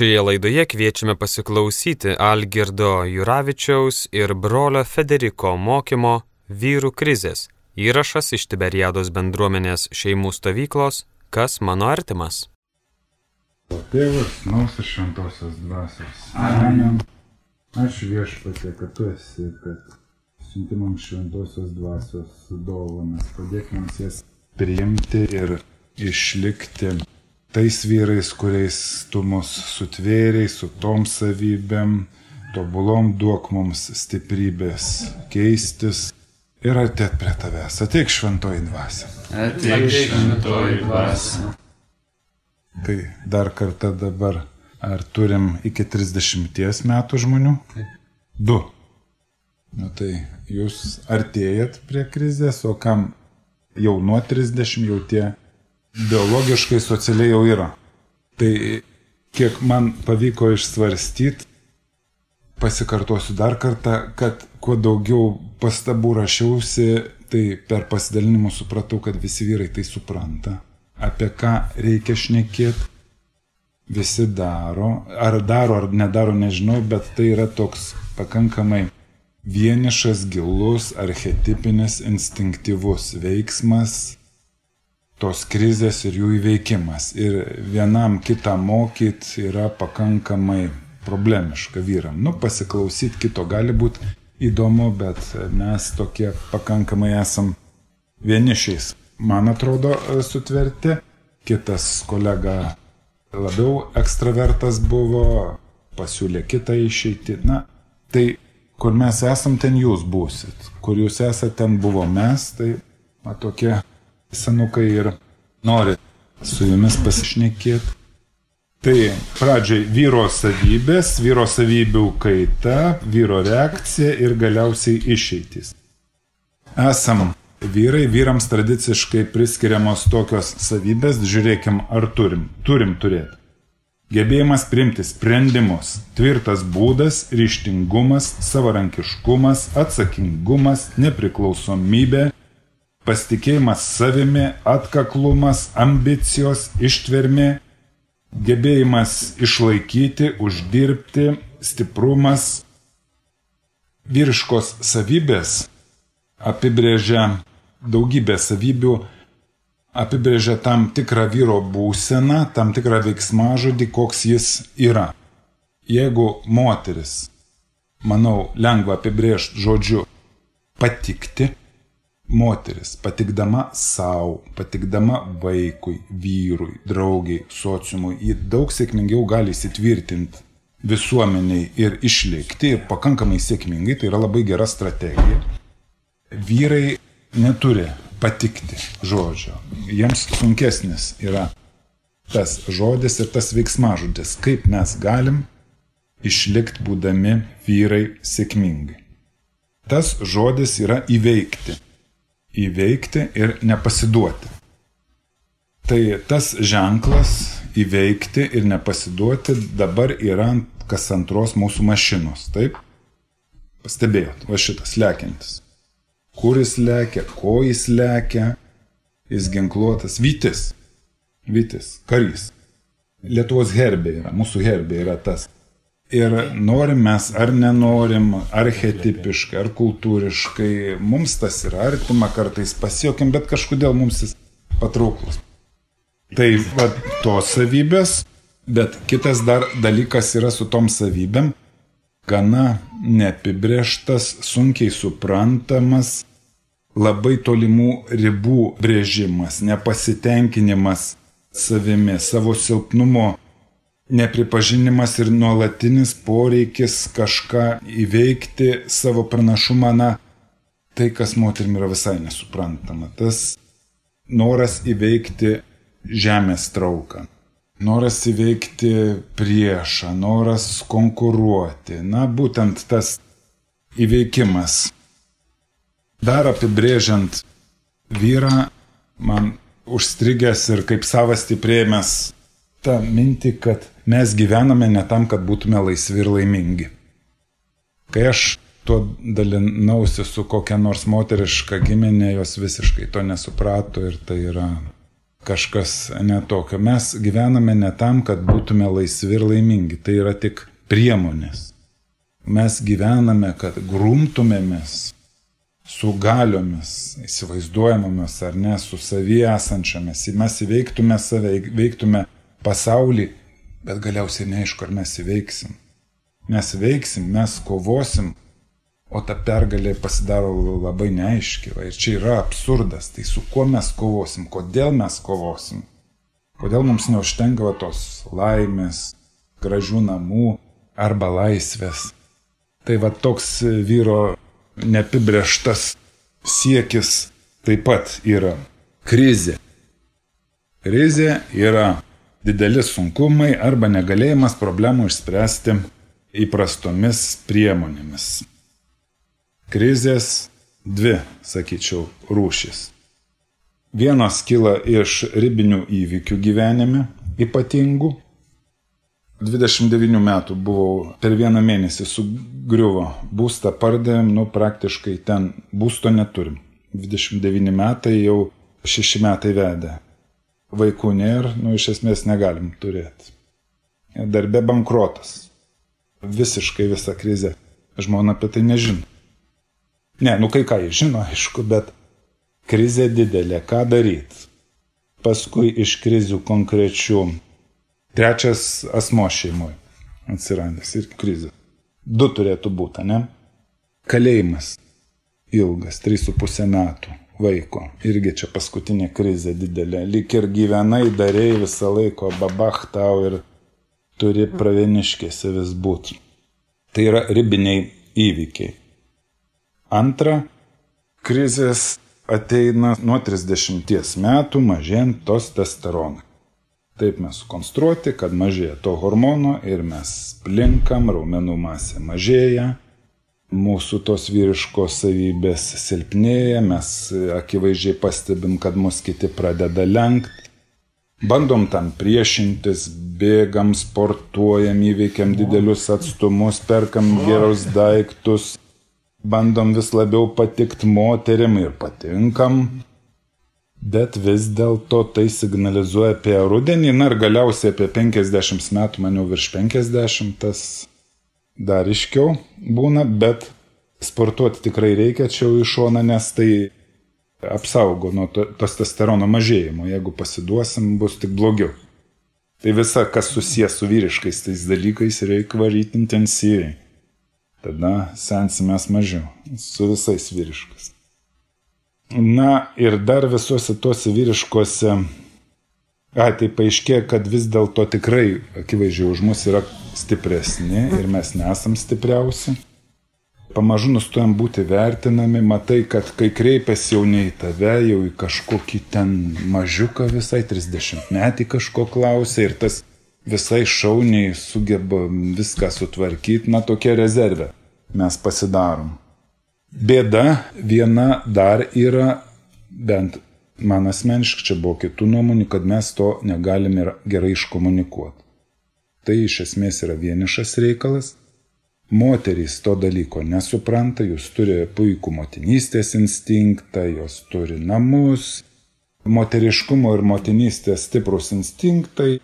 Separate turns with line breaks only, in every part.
Šioje laidoje kviečiame pasiklausyti Algirdo Juravičiaus ir brolio Federiko mokymo Vyrų krizės. Įrašas iš Tiberiados bendruomenės šeimų stovyklos Kas mano artimas?
Tėvas, nausas šventosios dvasios. Amen. Aš viešpatė, kad tu esi, kad siunti mums šventosios dvasios dovanas, padėk mums jas priimti ir išlikti tais vyrais, kuriais tu mus sutvėriai, su tom savybėm, tobulom duok mums stiprybės keistis ir atėt prie tavęs. Ateik šventoji dvasia.
Ateik šventoji dvasia.
Tai dar kartą dabar, ar turim iki 30 metų žmonių? Du. Nu tai jūs artėjat prie krizės, o kam jau nuo 30 jau tie biologiškai, socialiai jau yra. Tai kiek man pavyko išsvarstyti, pasikartosiu dar kartą, kad kuo daugiau pastabų rašiausi, tai per pasidalinimus supratau, kad visi vyrai tai supranta, apie ką reikia šnekėti. Visi daro, ar daro, ar nedaro, nežinau, bet tai yra toks pakankamai vienišas, gilus, archetipinis, instinktyvus veiksmas, tos krizės ir jų įveikimas. Ir vienam kitą mokyt yra pakankamai problemiška vyram. Nu, pasiklausyti kito gali būti įdomu, bet mes tokie pakankamai esam vienišiais. Man atrodo, sutverti. Kitas kolega labiau ekstravertas buvo, pasiūlė kitą išeitį. Na, tai kur mes esam, ten jūs būsit. Kur jūs esate, ten buvo mes. Tai na, tokie senukai ir nori su jumis pasišnekėti. Tai pradžiai vyro savybės, vyro savybių kaita, vyro reakcija ir galiausiai išeitys. Esam vyrai, vyrams tradiciškai priskiriamos tokios savybės, žiūrėkim, ar turim. Turim turėti. Gebėjimas priimti sprendimus, tvirtas būdas, ryštingumas, savarankiškumas, atsakingumas, nepriklausomybė, pasitikėjimas savimi, atkaklumas, ambicijos, ištvermė, gebėjimas išlaikyti, uždirbti, stiprumas, vyriškos savybės apibrėžia daugybę savybių, apibrėžia tam tikrą vyro būseną, tam tikrą veiksmažodį, koks jis yra. Jeigu moteris, manau, lengva apibrėžti žodžiu patikti, moteris patikdama savo, patikdama vaikui, vyrui, draugiai, sociumui, ji daug sėkmingiau gali įsitvirtinti visuomeniai ir išlikti ir pakankamai sėkmingai, tai yra labai gera strategija. Vyrai neturi patikti žodžio, jiems sunkesnis yra tas žodis ir tas veiksmažodis, kaip mes galim išlikti būdami vyrai sėkmingai. Tas žodis yra įveikti įveikti ir nepasiduoti. Tai tas ženklas įveikti ir nepasiduoti dabar yra ant kas antros mūsų mašinos, taip? Pastebėjot, va šitas lekiantis. Kur jis lekia, ko jis lekia, jis ginkluotas, Vytis. Vytis, karys. Lietuvos herbė yra, mūsų herbė yra tas Ir norim mes ar nenorim, archetipiškai, ar kultūriškai, mums tas yra artima, kartais pasijokim, bet kažkodėl mums jis patrauklus. Tai va, tos savybės, bet kitas dar dalykas yra su tom savybėm, gana neapibrieštas, sunkiai suprantamas, labai tolimų ribų brėžimas, nepasitenkinimas savimi, savo silpnumo nepripažinimas ir nuolatinis poreikis kažką įveikti savo pranašumą, na, tai kas moterim yra visai nesuprantama. Tas noras įveikti žemės trauką, noras įveikti priešą, noras konkuruoti, na, būtent tas įveikimas. Dar apibrėžiant vyrą, man užstrigęs ir kaip savas stiprėjimas tą mintį, kad mes gyvename ne tam, kad būtume laisvi ir laimingi. Kai aš tuo dalinausi su kokia nors moteriška giminė, jos visiškai to nesuprato ir tai yra kažkas netokio. Mes gyvename ne tam, kad būtume laisvi ir laimingi. Tai yra tik priemonės. Mes gyvename, kad grumtumėmės su galiomis, įsivaizduojamomis ar ne, su savie esančiamis. Mes įveiktume save, įveiktume pasaulį, bet galiausiai neaišku, ar mes įveiksim. Mes veiksim, mes kovosim, o ta pergalė pasidaro labai neaiški. Ir čia yra absurdas. Tai su kuo mes kovosim, kodėl mes kovosim, kodėl mums neužtenka tos laimės, gražių namų arba laisvės. Tai va toks vyro neapibrieštas siekis taip pat yra krizė. Krizė yra dideli sunkumai arba negalėjimas problemų išspręsti įprastomis priemonėmis. Krizės dvi, sakyčiau, rūšis. Vienas kyla iš ribinių įvykių gyvenime, ypatingų, 29 metų buvau, per vieną mėnesį sugriuvo, būstą pardavėm, nu praktiškai ten būsto neturim. 29 metai jau 6 metai vedė. Vaikų nėra, nu iš esmės negalim turėti. Darbė bankrotas. Visiškai visa krizė. Žmona apie tai nežino. Ne, nu kai ką jis žino, aišku, bet krizė didelė, ką daryti. Paskui iš krizių konkrečių Trečias asmo šeimoje atsiradęs ir krizė. Du turėtų būti, ne? Kalėjimas ilgas, 3,5 metų vaiko. Irgi čia paskutinė krizė didelė. Lik ir gyvenai, darėjai visą laiko babach tau ir turi pravieniškėse vis būti. Tai yra ribiniai įvykiai. Antra, krizės ateina nuo 30 metų mažėjant tos testosteroną. Taip mes sukonstruoti, kad mažėja to hormono ir mes plinkam, raumenų masė mažėja, mūsų tos vyriškos savybės silpnėja, mes akivaizdžiai pastebim, kad mus kiti pradeda lenkti. Bandom tam priešintis, bėgam, sportuojam, įveikiam didelius atstumus, perkam gerus daiktus, bandom vis labiau patikti moteriam ir patinkam, Bet vis dėlto tai signalizuoja apie rudenį, na ir galiausiai apie 50 metų, maniau virš 50, tas dar iškiau būna, bet sportuoti tikrai reikia čia į šoną, nes tai apsaugo nuo testosterono mažėjimo. Jeigu pasiduosim, bus tik blogiau. Tai visa, kas susijęs su vyriškais tais dalykais, reikia varyti intensyviai. Tada sensimės mažiau. Su visais vyriškais. Na ir dar visuose tuose vyriškose, a, tai paaiškėjo, kad vis dėlto tikrai akivaizdžiai už mus yra stipresni ir mes nesam stipriausi. Pamažu nustojam būti vertinami, matai, kad kai kreipiasi jau ne į tave, jau į kažkokį ten mažiuką visai, 30 metį kažko klausia ir tas visai šauniai sugeba viską sutvarkyti, na tokia rezervė mes pasidarom. Bėda viena dar yra, bent man asmeniškai čia buvo kitų nuomonių, kad mes to negalime gerai iškomunikuoti. Tai iš esmės yra vienišas reikalas. Moterys to dalyko nesupranta, jūs turi puikų motinystės instinktą, jos turi namus, moteriškumo ir motinystės stiprus instinktai,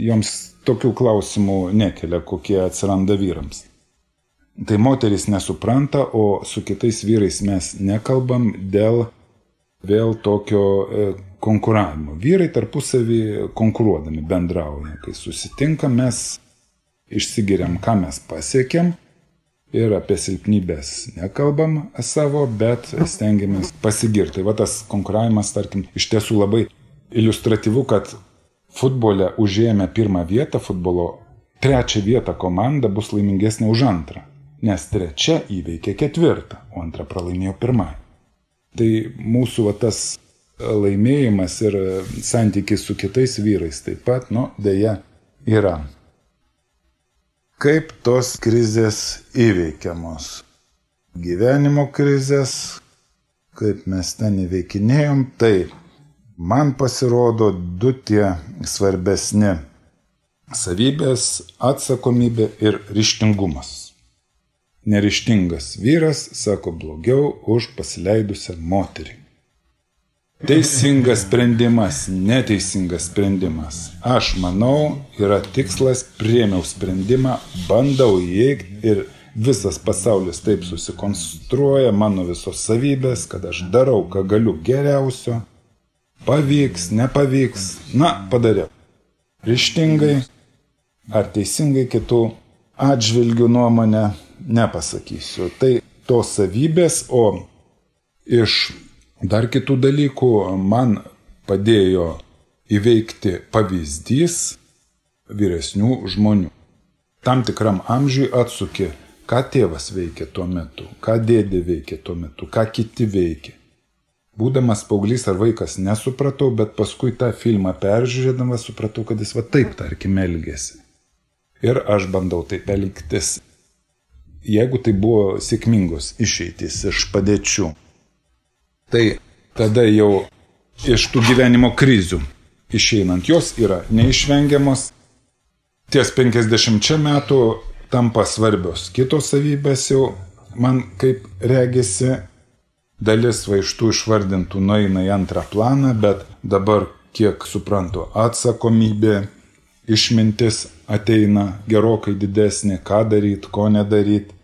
joms tokių klausimų nekelia, kokie atsiranda vyrams. Tai moteris nesupranta, o su kitais vyrais mes nekalbam dėl vėl tokio e, konkuravimo. Vyrai tarpusavį konkuruodami bendrauja. Kai susitinkam, mes išsigiriam, ką mes pasiekėm ir apie silpnybės nekalbam savo, bet stengiamės pasigirti. Va tas konkuravimas, tarkim, iš tiesų labai iliustratyvu, kad futbole užėjame pirmą vietą, futbolo trečią vietą komanda bus laimingesnė už antrą nes trečia įveikė ketvirtą, o antrą pralaimėjo pirmąjį. Tai mūsų va, tas laimėjimas ir santykis su kitais vyrais taip pat, nu, dėja, yra. Kaip tos krizės įveikiamos? Gyvenimo krizės, kaip mes ten įveikinėjom, tai man pasirodo du tie svarbesni savybės - atsakomybė ir ryštingumas. Nerištingas vyras sako blogiau už pasileidusią moterį. Teisingas sprendimas, neteisingas sprendimas. Aš manau, yra tikslas, priemiau sprendimą, bandau įeiti ir visas pasaulis taip susikonstruoja, mano visos savybės, kad aš darau, ką galiu geriausio. Pavyks, nepavyks, na, padariau. Ryštingai ar teisingai kitų atžvilgių nuomonę nepasakysiu. Tai tos savybės, o iš dar kitų dalykų man padėjo įveikti pavyzdys vyresnių žmonių. Tam tikram amžiui atsuki, ką tėvas veikia tuo metu, ką dėdė veikia tuo metu, ką kiti veikia. Būdamas paauglys ar vaikas nesupratau, bet paskui tą filmą peržiūrėdamas supratau, kad jis va taip, tarkim, elgėsi. Ir aš bandau taip elgtis jeigu tai buvo sėkmingos išeitys iš padėčių, tai tada jau iš tų gyvenimo krizių išeinant jos yra neišvengiamos. Ties 50 metų tampa svarbios kitos savybės jau man kaip regisi dalis vaištų išvardintų nueina į antrą planą, bet dabar, kiek suprantu, atsakomybė, išmintis ateina gerokai didesnė, ką daryti, ko nedaryti,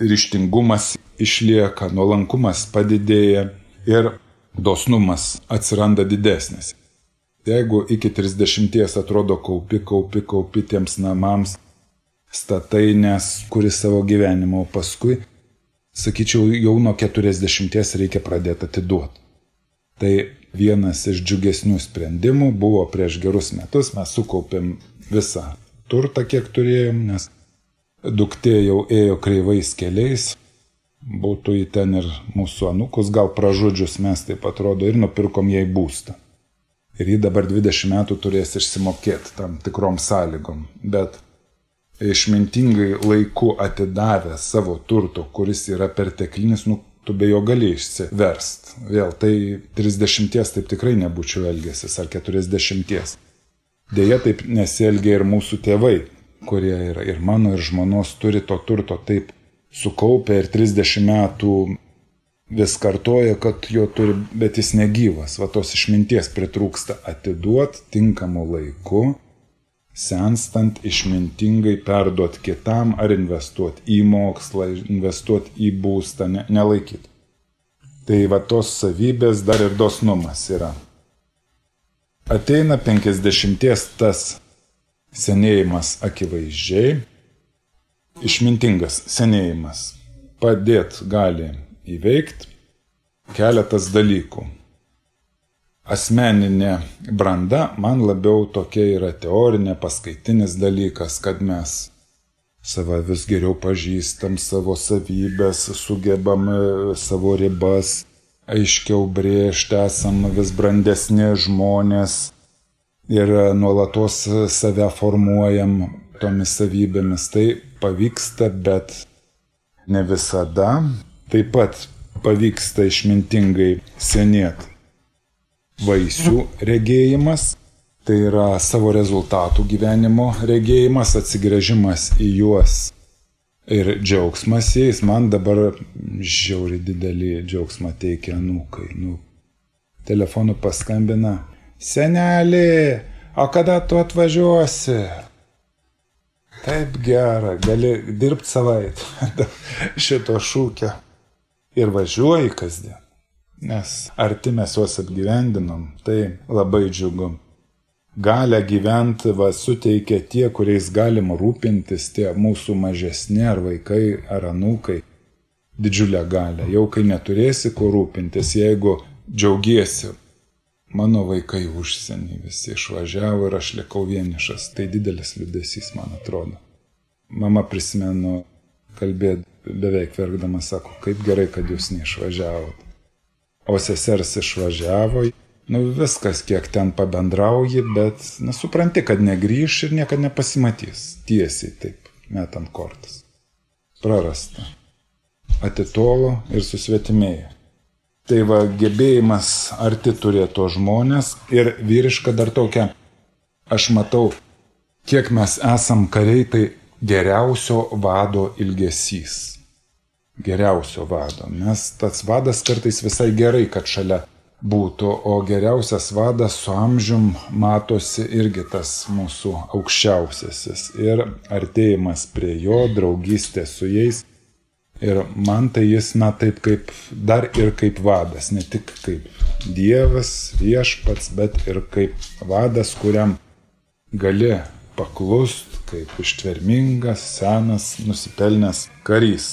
ryštingumas išlieka, nuolankumas padidėja ir dosnumas atsiranda didesnis. Jeigu iki 30 atrodo kaupi, kaupi, kaupi tiems namams, statai, nes kuri savo gyvenimo, o paskui, sakyčiau, jau nuo 40 reikia pradėti atiduoti. Tai vienas iš džiugesnių sprendimų buvo prieš gerus metus, mes sukaupėm visą turtą, kiek turėjom, nes duktė jau ėjo kreivais keliais, būtų į ten ir mūsų anukus gal pražudžius mes taip atrodo ir nupirkom jai būstą. Ir jį dabar 20 metų turės išsimokėti tam tikrom sąlygom. Bet išmintingai laiku atidavę savo turto, kuris yra perteklinis, nu, tu be jo gali išsiverst. Vėl tai 30 taip tikrai nebūčiau elgęsis ar 40. Deja, taip nesielgia ir mūsų tėvai kurie yra ir mano, ir žmonos turi to turto taip sukaupę ir 30 metų vis kartoja, kad jo turi, bet jis negyvas. Va tos išminties pritrūksta atiduot tinkamu laiku, senstant išmintingai perduot kitam ar investuoti į mokslą, investuoti į būstą, ne, nelaikyti. Tai va tos savybės dar ir dosnumas yra. Ateina 50 tas senėjimas akivaizdžiai, išmintingas senėjimas padėt gali įveikti keletas dalykų. Asmeninė branda man labiau tokia yra teorinė, paskaitinis dalykas, kad mes save vis geriau pažįstam, savo savybės, sugebam savo ribas aiškiau brėžti, esam vis brandesni žmonės, ir nuolatos save formuojam tomis savybėmis. Tai pavyksta, bet ne visada. Taip pat pavyksta išmintingai senėti. Vaisių regėjimas, tai yra savo rezultatų gyvenimo regėjimas, atsigrėžimas į juos ir džiaugsmas jais. Man dabar žiauri didelį džiaugsmą teikia anūkai. Nu, telefonu paskambina, Senelį, o kada tu atvažiuosi? Taip gera, gali dirbti savaitę šito šūkio. Ir važiuoji kasdien. Nes arti mes juos apgyvendinom, tai labai džiugu. Galę gyventi va suteikia tie, kuriais galim rūpintis, tie mūsų mažesni ar vaikai ar anūkai. Didžiulę galę. Jau kai neturėsi ko rūpintis, jeigu džiaugiesi Mano vaikai užsienį visi išvažiavo ir aš likau vienišas. Tai didelis liūdėsys, man atrodo. Mama prisimenu, kalbėt beveik verkdama, sako, kaip gerai, kad jūs neišvažiavot. O sesers išvažiavo, nu viskas, kiek ten pabendrauji, bet nesupranti, kad negryž ir niekada nepasimatys. Tiesiai taip, metant kortas. Prarasta. Atitolo ir susvetimėjo. Tai va, gebėjimas arti turėto žmonės ir vyriška dar tokia, aš matau, kiek mes esam kariai, tai geriausio vado ilgesys. Geriausio vado. Nes tas vadas kartais visai gerai, kad šalia būtų, o geriausias vadas su amžium matosi irgi tas mūsų aukščiausiasis ir artėjimas prie jo, draugystė su jais. Ir man tai jis, na, taip kaip dar ir kaip vadas, ne tik kaip Dievas, viešpats, bet ir kaip vadas, kuriam gali paklust, kaip ištvermingas, senas, nusipelnęs karys.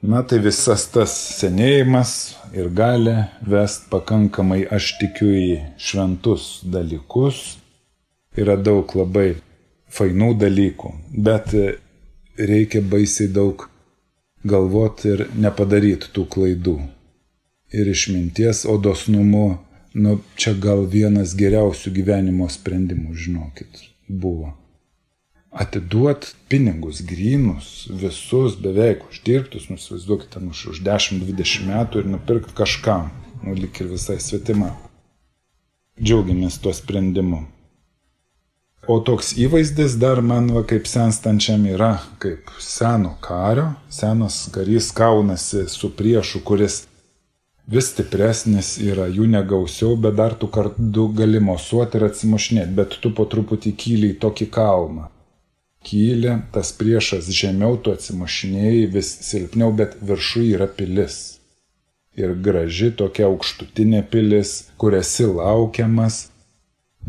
Na tai visas tas senėjimas ir gali vest pakankamai, aš tikiu, į šventus dalykus. Yra daug labai fainų dalykų, bet reikia baisiai daug galvoti ir nepadaryti tų klaidų. Ir išminties, o dosnumu, nu čia gal vienas geriausių gyvenimo sprendimų, žinokit, buvo atiduot pinigus grynus, visus beveik uždirbtus, nusivaizduokite, ten už, už 10-20 metų ir nupirkti kažkam, nu lik ir visai svetima. Džiaugiamės tuo sprendimu. O toks įvaizdis dar man va kaip senstančiam yra kaip seno kario, senas karys kaunasi su priešu, kuris vis stipresnis yra, jų negausiau, bet dar tu kartu gali mosuoti ir atsimušnėti, bet tu po truputį kyli į tokį kalną. Kyli, tas priešas žemiau, tu atsimušinėjai vis silpniau, bet viršų yra pilis. Ir graži tokia aukštutinė pilis, kur esi laukiamas,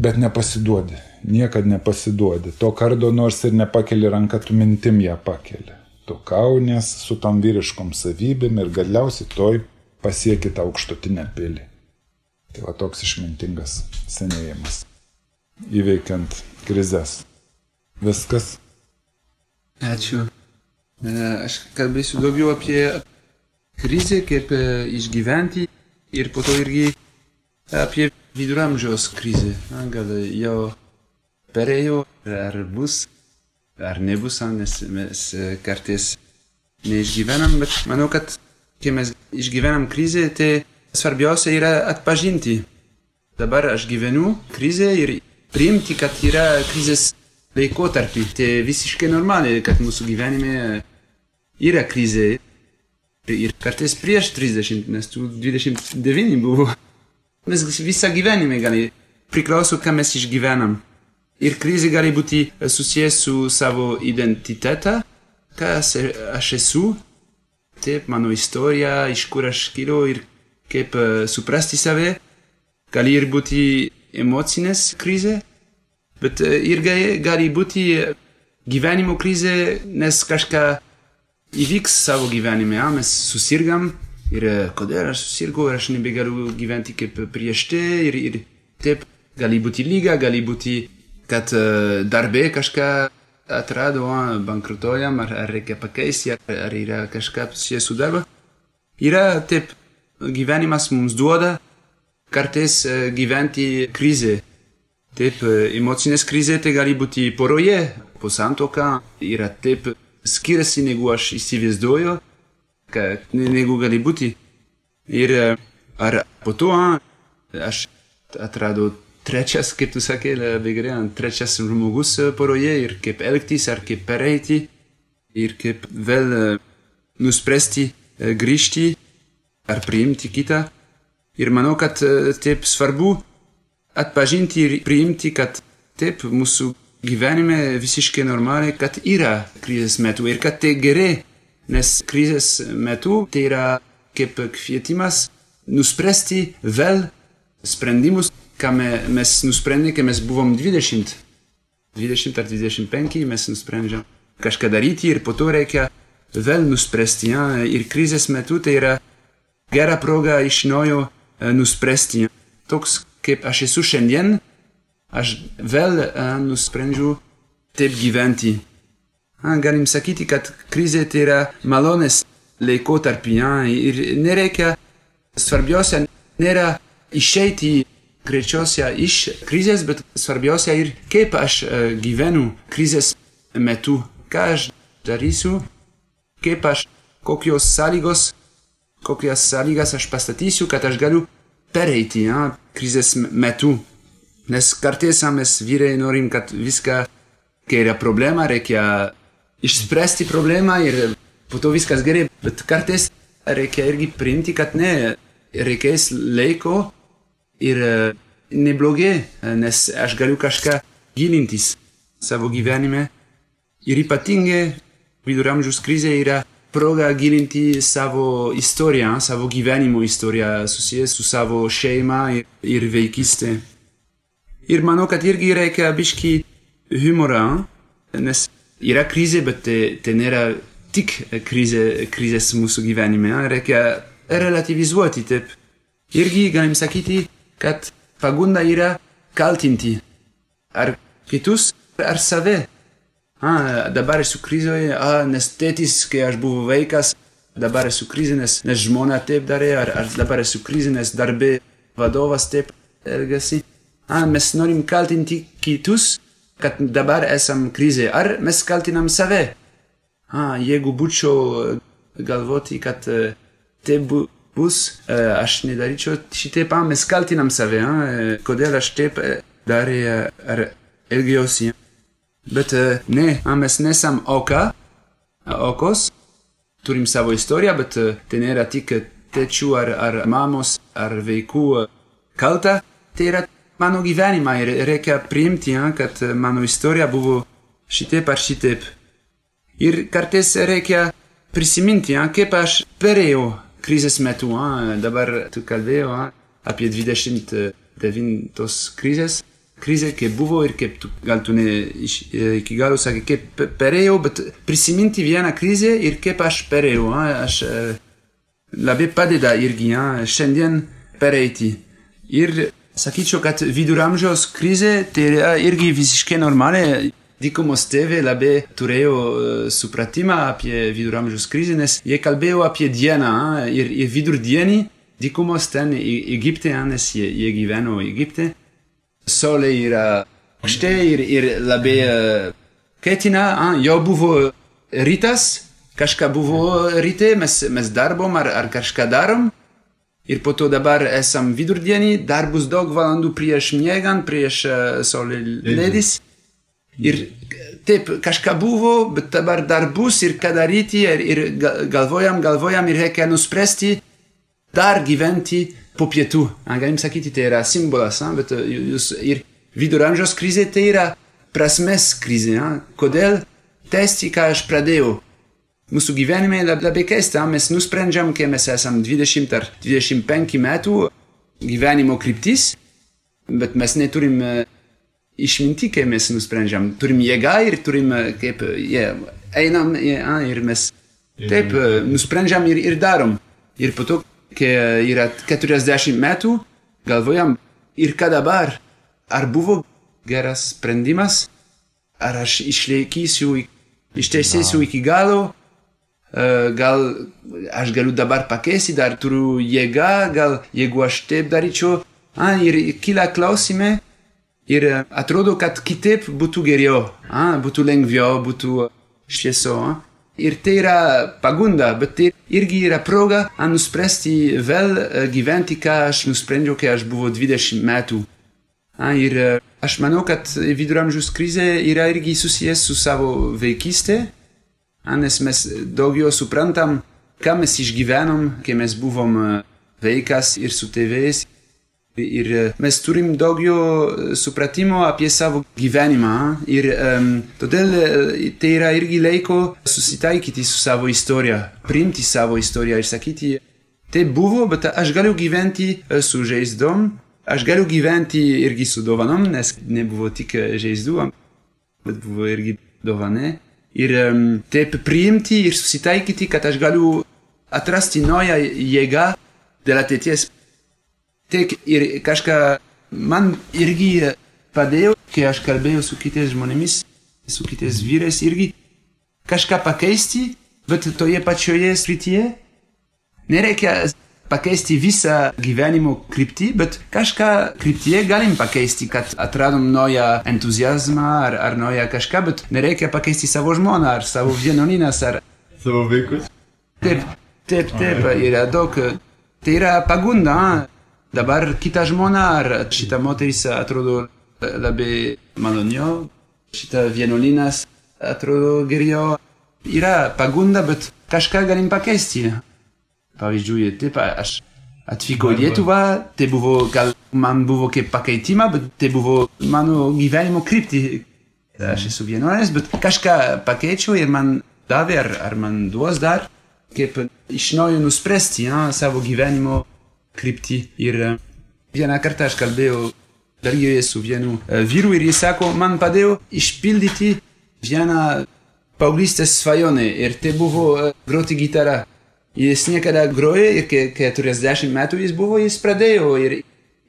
bet nepasiduodi, niekad nepasiduodi. To kardo nors ir nepakeli ranką, tu mintim ją pakeli. Tu kaunės su tam vyriškom savybėm ir galiausiai toj pasieki tą aukštutinę pilį. Tai va toks išmintingas senėjimas. Įveikiant krizės. Viskas.
Ačiū. E, aš kalbėsiu daugiau apie krizę, kaip e, išgyventi ir po to irgi apie viduramžiaus krizę. Gal jau perėjo, ar bus, ar nebus, nes mes kartais neišgyvenam, bet manau, kad kai mes išgyvenam krizę, tai svarbiausia yra atpažinti. Dabar aš gyvenu krizę ir priimti, kad yra krizės laikotarpį. Tai visiškai normaliai, kad mūsų gyvenime yra krizė. Ir kartais prieš 30, nes tų 29 buvo. Mes visą gyvenimą gali priklauso, ką mes išgyvenam. Ir krizė gali būti susijęs su savo identitetą, kas aš esu, taip, mano istorija, iš kur aš kilo ir kaip uh, suprasti save. Gali ir būti emocinės krizė, Bet irgi gali būti gyvenimo krizė, nes kažką įvyks savo gyvenime, ja? mes susirgam ir kodėl aš susirgau ir aš nebegaliu gyventi kaip prieš tai ir, ir taip gali būti lyga, gali būti, kad darbė kažką atrado, bankrutojam, ar, ar reikia pakeisti, ar, ar yra kažką susijęs su darbu. Yra taip, gyvenimas mums duoda kartais gyventi krizė Taip, emocinės krizė tai gali būti poroje, po santoka yra taip skiriasi negu aš įsivaizduoju, negu gali būti. Ir ar po to aš atradau trečias, kaip tu sakė, vegare, trečias žmogus poroje ir kaip elgtis ar kaip pereiti ir kaip vėl nuspręsti grįžti ar priimti kitą. Ir manau, kad taip svarbu atpažinti ir priimti, kad taip mūsų gyvenime visiškai normaliai, kad yra krizės metu ir kad tai gerai, nes krizės metu tai yra kaip kvietimas nuspręsti vėl sprendimus, ką mes nusprendėme, kai mes buvom 20, 20 ar 25, mes nusprendžiam kažką daryti ir po to reikia vėl nuspręsti. Ja? Ir krizės metu tai yra gera proga iš naujo nuspręsti. Toks kaip aš esu šiandien, aš vėl uh, nusprendžiu taip gyventi. Galim sakyti, kad krizė tai yra malonės laikotarpį uh, ir nereikia, svarbiausia nėra išeiti greičiausia iš krizės, bet svarbiausia ir kaip aš uh, gyvenu krizės metu, ką aš darysiu, kaip aš, kokios sąlygos, kokias sąlygas aš pastatysiu, kad aš galiu pereiti ja, krizės metu. Nes kartais mes vyrai norim, kad viską, kai yra problema, reikia išspręsti problemą ir po to viskas gerai. Bet kartais reikia irgi priimti, kad ne, reikės laiko ir e, neblogai, nes aš galiu kažką gilintis savo gyvenime. Ir ypatingai viduramžiaus krizė yra proga gilinti savo istoriją, savo gyvenimo istoriją susijęs su savo šeima ir, ir vaikystė. Ir manau, kad irgi reikia biški humorą, nes yra krizė, bet tai, tai nėra tik krizė, krizės mūsų gyvenime. Reikia relativizuoti taip. Irgi galim sakyti, kad pagunda yra kaltinti ar kitus, ar save. Ah, dabar esu krizoje, ah, nes tėtis, kai aš buvau vaikas, dabar esu krizė, nes, nes žmona taip darė, ar, ar dabar esu krizė, nes darbė vadovas taip elgesi. Ah, mes norim kaltinti kitus, kad dabar esam krizė, ar mes kaltinam save. Ah, jeigu būčiau galvoti, kad taip bu, bus, uh, aš nedaryčiau šitaip, mes kaltinam save, ah, kodėl aš taip darė ar elgiausi. Bet ne, mes nesam oka, okos, turim savo istoriją, bet tai nėra tik tėčių ar, ar mamos ar vaikų kalta, tai yra mano gyvenimą ir reikia priimti, ja, kad mano istorija buvo šitaip ar šitaip. Ir kartais reikia prisiminti, ja, kaip aš perėjau krizės metu, ja, dabar tu kalbėjai ja, apie 29 krizės krizė, kaip buvo ir kaip tu, gal tu ne iš, iki galo sakai, kaip perėjau, bet prisiminti vieną krizę ir kaip aš perėjau, aš labai padeda irgi, šiandien pereiti. Ir sakyčiau, kad viduramžiaus krizė tai yra irgi visiškai normali. Dykumos tėvė labai turėjo supratimą apie viduramžiaus krizę, nes jie kalbėjo apie dieną ir, ir vidurdienį dykumos ten Egipte, nes jie, jie gyveno Egipte saulė yra aukšte ir, ir labai uh, ketina, jau buvo rytas, kažką buvo ryte, mes, mes darbom ar, ar kažką darom. Ir po to dabar esam vidurdienį, dar bus daug valandų prieš miegant, prieš uh, saulė ledis. Ir taip, kažką buvo, bet dabar dar bus ir ką daryti, ir, ir galvojam, galvojam ir reikia nuspręsti, dar gyventi po pietų. Galim sakyti, tai yra simbolas, bet jūs ir viduramžiaus krizė tai yra prasmės krizė. Kodėl tęsti, ką aš pradėjau? Mūsų gyvenime labai keista, mes nusprendžiam, kai mes esam 20 ar 25 metų gyvenimo kryptis, bet mes neturim išminti, kai mes nusprendžiam. Turim jėgą ir turim, kaip, yeah, einam yeah, ir mes taip nusprendžiam ir, ir darom. Ir po to kai yra 40 metų, galvojam, ir ką dabar? Ar buvo geras sprendimas? Ar aš išlaikysiu, išteisėsiu iki galo? Gal aš galiu dabar pakeisti, dar turiu jėgą, gal jeigu aš taip daryčiau. A, ir kyla klausimai ir atrodo, kad kitaip būtų geriau, a, būtų lengviau, būtų šviesiau. Ir tai yra pagunda, bet tai irgi yra proga nuspręsti vėl gyventi, ką aš nusprendžiau, kai aš buvau 20 metų. A, ir aš manau, kad viduramžius krizė yra irgi susijęs su savo vaikystė, nes mes daugiau suprantam, ką mes išgyvenom, kai mes buvom vaikas ir su tėvais Ir e, mes turim daugiau e, supratimo apie savo gyvenimą ir um, todėl e, tai yra irgi laiko susitaikyti su savo istorija, priimti savo istoriją ir sakyti, tai buvo, bet aš galiu gyventi su žaizdom, aš galiu gyventi irgi su dovanom, nes nebuvo tik žaizdų, bet buvo irgi dovanai. Ir taip priimti ir susitaikyti, kad aš galiu atrasti naują jėgą dėl ateities Tik ir kažką man irgi padėjo, kai aš kalbėjau su kitais žmonėmis, su kitais vyrais irgi kažką pakeisti, bet toje pačioje srityje. Nereikia pakeisti visą gyvenimo kryptį, bet kažką kryptyje galim pakeisti, kad atradom naują entuzijazmą ar, ar naują kažką, bet nereikia pakeisti savo žmoną ar savo vienuolynas ar...
Savo vaikus?
Taip, taip, taip, yra daug. Tai yra pagunda, Dabar kita žmona ar šita moteris atrodo labai maloniau, šita vienuolynas atrodo geriau. Yra pagunda, bet kažką galim pakeisti. Pavyzdžiui, taip, aš atvyko į Lietuvą, tai buvo, gal man buvo kaip pakeitimą, bet tai buvo mano gyvenimo krypti. Aš esu vienuolis, bet kažką pakeičiau ir man davė, ar, ar man duos dar, kaip iš naujo nuspręsti ja, savo gyvenimo kryptį. Ir vieną kartą aš kalbėjau Belgijoje su vienu vyru ir jis sako, man padėjo išpildyti vieną paauglystės svajonę ir tai buvo e, groti gitarą. Jis niekada grojo ir kai 40 metų jis buvo, jis pradėjo ir,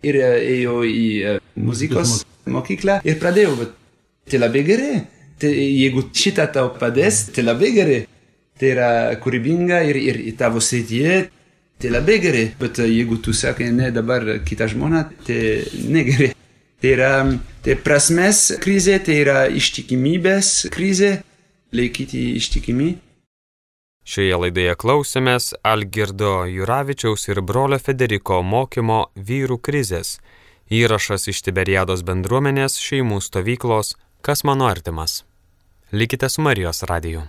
ir ėjo į muzikos mokyklą ir pradėjo, bet tai labai gerai. Tai jeigu šitą tau padės, tai labai gerai. Tai yra kūrybinga ir, ir tavo srityje, tai labai gerai. Bet jeigu tu sakai, ne dabar kitą žmoną, tai negerai. Tai yra tai prasmės krizė, tai yra ištikimybės krizė, laikyti ištikimi.
Šioje laidoje klausėmės Algirdo Juravičiaus ir brolio Federiko mokymo vyrų krizės. Įrašas iš Tiberiados bendruomenės šeimų stovyklos Kas mano artimas. Likite su Marijos radiju.